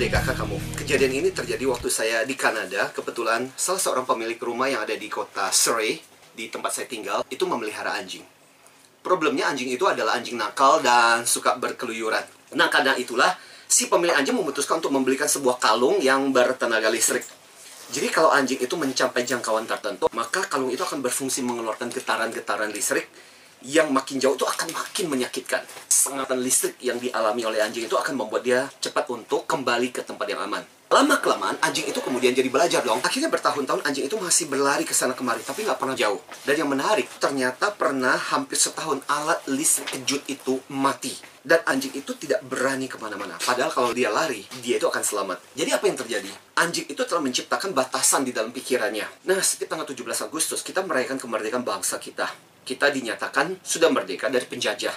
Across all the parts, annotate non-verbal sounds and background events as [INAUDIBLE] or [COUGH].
Merdekakah kamu? Kejadian ini terjadi waktu saya di Kanada. Kebetulan salah seorang pemilik rumah yang ada di kota Surrey, di tempat saya tinggal, itu memelihara anjing. Problemnya anjing itu adalah anjing nakal dan suka berkeluyuran. Nah, karena itulah si pemilik anjing memutuskan untuk membelikan sebuah kalung yang bertenaga listrik. Jadi kalau anjing itu mencapai jangkauan tertentu, maka kalung itu akan berfungsi mengeluarkan getaran-getaran listrik yang makin jauh itu akan makin menyakitkan. Sengatan listrik yang dialami oleh anjing itu akan membuat dia cepat untuk kembali ke tempat yang aman. Lama-kelamaan, anjing itu kemudian jadi belajar dong. Akhirnya bertahun-tahun anjing itu masih berlari ke sana kemari, tapi nggak pernah jauh. Dan yang menarik, ternyata pernah hampir setahun alat listrik kejut itu mati. Dan anjing itu tidak berani ke mana-mana. Padahal kalau dia lari, dia itu akan selamat. Jadi apa yang terjadi? Anjing itu telah menciptakan batasan di dalam pikirannya. Nah, setiap tanggal 17 Agustus, kita merayakan kemerdekaan bangsa kita kita dinyatakan sudah merdeka dari penjajah.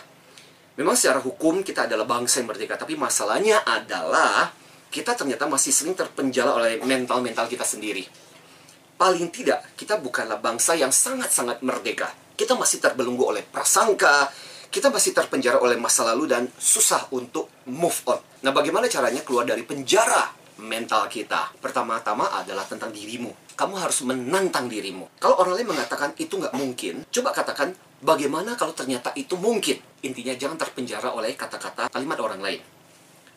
Memang secara hukum kita adalah bangsa yang merdeka, tapi masalahnya adalah kita ternyata masih sering terpenjara oleh mental-mental kita sendiri. Paling tidak, kita bukanlah bangsa yang sangat-sangat merdeka. Kita masih terbelenggu oleh prasangka, kita masih terpenjara oleh masa lalu dan susah untuk move on. Nah, bagaimana caranya keluar dari penjara mental kita? Pertama-tama adalah tentang dirimu kamu harus menantang dirimu. Kalau orang lain mengatakan itu nggak mungkin, coba katakan bagaimana kalau ternyata itu mungkin. Intinya jangan terpenjara oleh kata-kata kalimat orang lain.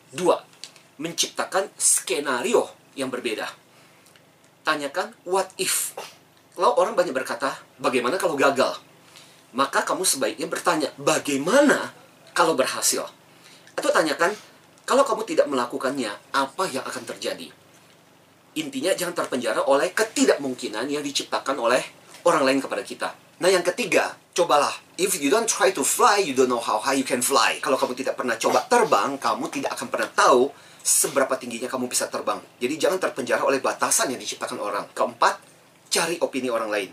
Dua, menciptakan skenario yang berbeda. Tanyakan what if. Kalau orang banyak berkata, bagaimana kalau gagal? Maka kamu sebaiknya bertanya, bagaimana kalau berhasil? Atau tanyakan, kalau kamu tidak melakukannya, apa yang akan terjadi? intinya jangan terpenjara oleh ketidakmungkinan yang diciptakan oleh orang lain kepada kita. Nah, yang ketiga, cobalah. If you don't try to fly, you don't know how high you can fly. Kalau kamu tidak pernah coba terbang, kamu tidak akan pernah tahu seberapa tingginya kamu bisa terbang. Jadi jangan terpenjara oleh batasan yang diciptakan orang. Keempat, cari opini orang lain.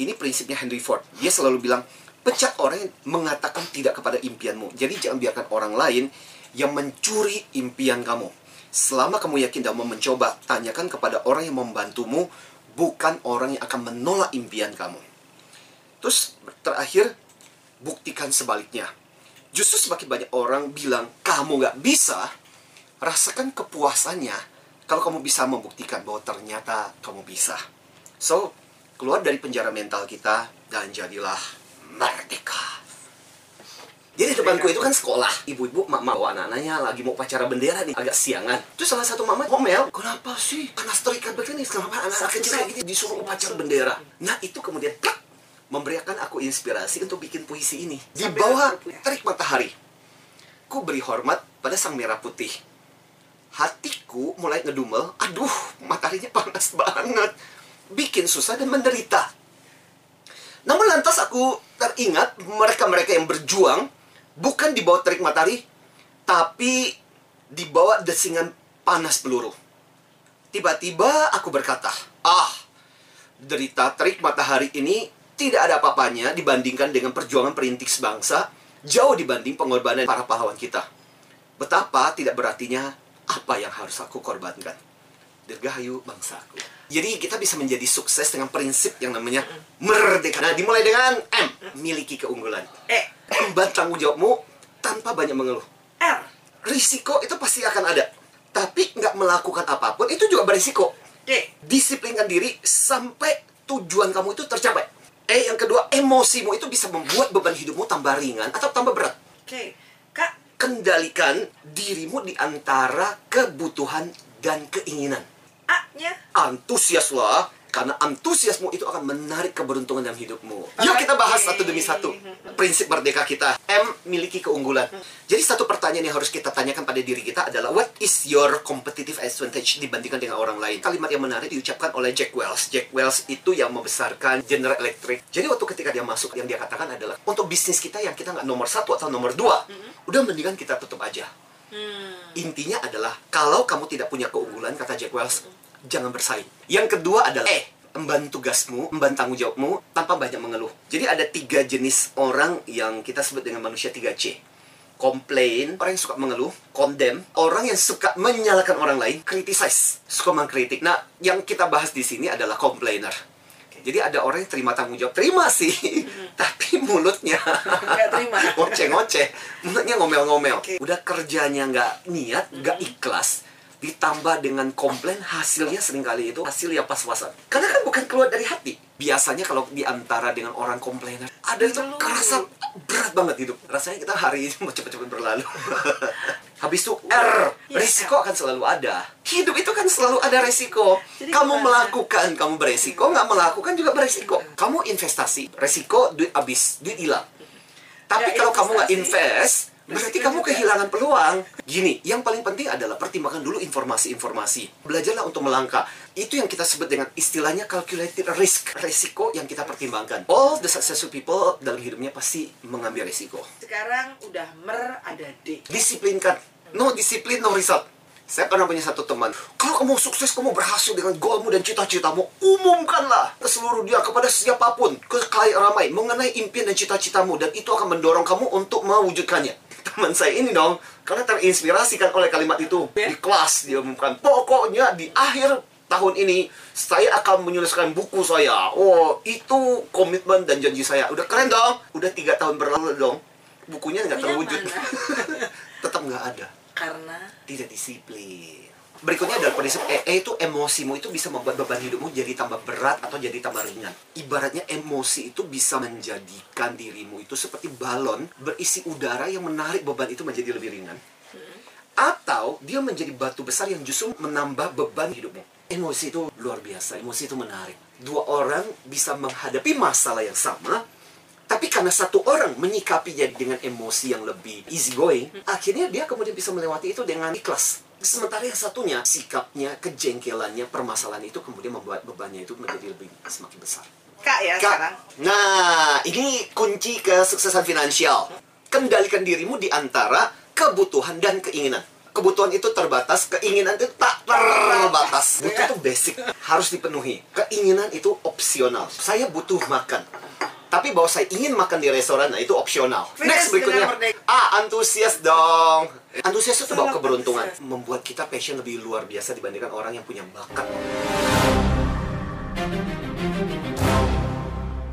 Ini prinsipnya Henry Ford. Dia selalu bilang, pecat orang yang mengatakan tidak kepada impianmu. Jadi jangan biarkan orang lain yang mencuri impian kamu. Selama kamu yakin dan mau mencoba, tanyakan kepada orang yang membantumu, bukan orang yang akan menolak impian kamu. Terus terakhir, buktikan sebaliknya. Justru semakin banyak orang bilang kamu nggak bisa, rasakan kepuasannya kalau kamu bisa membuktikan bahwa ternyata kamu bisa. So, keluar dari penjara mental kita dan jadilah merdeka. Jadi depanku itu kan sekolah. Ibu-ibu, mama bawa anak-anaknya lagi mau upacara bendera nih, agak siangan. Terus salah satu mama ngomel, kenapa sih? Karena terikat begini, kenapa anak-anak kecil kayak gini disuruh upacara bendera? Nah itu kemudian plak, memberikan aku inspirasi untuk bikin puisi ini. Di bawah terik matahari, ku beri hormat pada sang merah putih. Hatiku mulai ngedumel, aduh mataharinya panas banget. Bikin susah dan menderita. Namun lantas aku teringat mereka-mereka yang berjuang bukan di bawah terik matahari, tapi di bawah desingan panas peluru. Tiba-tiba aku berkata, ah, derita terik matahari ini tidak ada apa-apanya dibandingkan dengan perjuangan perintik sebangsa, jauh dibanding pengorbanan para pahlawan kita. Betapa tidak berartinya apa yang harus aku korbankan. Dirgahayu bangsaku. Jadi kita bisa menjadi sukses dengan prinsip yang namanya merdeka. Nah, dimulai dengan M, miliki keunggulan. E, [CLEARS THROAT] emban tanggung jawabmu tanpa banyak mengeluh. R, risiko itu pasti akan ada. Tapi nggak melakukan apa pun itu juga berisiko. D, Disiplinkan diri sampai tujuan kamu itu tercapai. E, yang kedua, emosimu itu bisa membuat beban hidupmu tambah ringan atau tambah berat. K, K, Kendalikan dirimu di antara kebutuhan dan keinginan. A-nya Antusiaslah, karena antusiasmu itu akan menarik keberuntungan dalam hidupmu. Yuk kita bahas satu demi satu. Prinsip merdeka kita. M, miliki keunggulan. Jadi satu pertanyaan yang harus kita tanyakan pada diri kita adalah What is your competitive advantage dibandingkan dengan orang lain? Kalimat yang menarik diucapkan oleh Jack Welch. Jack Welch itu yang membesarkan General Electric. Jadi waktu ketika dia masuk, yang dia katakan adalah Untuk bisnis kita yang kita nggak nomor satu atau nomor dua, udah mendingan kita tutup aja. hmm. Intinya adalah kalau kamu tidak punya keunggulan kata Jack Welch, jangan bersaing. Yang kedua adalah eh emban tugasmu, emban tanggung jawabmu tanpa banyak mengeluh. Jadi ada tiga jenis orang yang kita sebut dengan manusia 3C. Complain, orang yang suka mengeluh, condemn, orang yang suka menyalahkan orang lain, criticize, suka mengkritik. Nah, yang kita bahas di sini adalah complainer. Jadi ada orang yang terima tanggung jawab, terima sih, [LAUGHS] tapi mulutnya Nggak terima. [LAUGHS] ngoceh-ngoceh, mulutnya ngomel-ngomel. Oke. Udah kerjanya nggak niat, nggak ikhlas, ditambah dengan komplain hasilnya sering kali itu hasil yang pas-pasan. Karena kan bukan keluar dari hati. Biasanya kalau di antara dengan orang komplainer ada itu kerasa berat banget hidup. Rasanya kita hari ini mau cepet-cepet berlalu. [LAUGHS] Habis itu R Iya, resiko akan selalu ada. Hidup itu kan selalu ada resiko. Kamu melakukan kamu beresiko. Nggak melakukan juga beresiko. Kamu investasi. Resiko duit habis duit hilang. Tapi kalau kamu nggak invest berarti kamu kehilangan peluang. Gini yang paling penting adalah pertimbangkan dulu informasi-informasi. Belajarlah untuk melangkah. Itu yang kita sebut dengan istilahnya calculated risk resiko yang kita pertimbangkan. All the successful people dalam hidupnya pasti mengambil resiko. Sekarang udah mer ada D. disiplinkan. No disiplin no result. Saya pernah punya satu teman. Kalau kamu sukses kamu berhasil dengan goalmu dan cita-citamu umumkanlah ke seluruh dunia kepada siapa pun ke klien ramai mengenai impian dan cita-citamu. Dan itu akan mendorong kamu untuk mewujudkannya teman saya ini dong. Karena terinspirasi kan oleh kalimat itu. Ya. di kelas dia umumkan pokoknya di akhir tahun ini saya akan menyelesaikan buku saya. Oh itu komitmen dan janji saya. Udah keren dong. Udah tiga tahun berlalu dong. Bukunya nggak terwujud. [LAUGHS] tetap nggak ada. Karena tidak disiplin berikutnya adalah prinsip E, E itu emosimu itu bisa membuat beban hidupmu jadi tambah berat atau jadi tambah ringan. Ibaratnya emosi itu bisa menjadikan dirimu itu seperti balon berisi udara yang menarik beban itu menjadi lebih ringan. Atau dia menjadi batu besar yang justru menambah beban hidupmu. Emosi itu luar biasa emosi itu menarik. Dua orang bisa menghadapi masalah yang sama tapi karena satu orang menyikapinya dengan emosi yang lebih easy going, akhirnya dia kemudian bisa melewati itu dengan ikhlas. Sementara yang satunya, sikapnya, kejengkelannya, permasalahan itu kemudian membuat bebannya itu menjadi lebih semakin besar. Kak ya Kak, sekarang. nah ini kunci kesuksesan finansial. Kendalikan dirimu di antara kebutuhan dan keinginan. Kebutuhan itu terbatas, keinginan itu tak terbatas. [LAUGHS] Butuh itu basic, harus dipenuhi. Keinginan itu opsional. Saya butuh makan. Tapi bahwa saya ingin makan di restoran, nah itu opsional. Next berikutnya. Ah, antusias dong. Antusias itu bawa keberuntungan. Membuat kita passion lebih luar biasa dibandingkan orang yang punya bakat.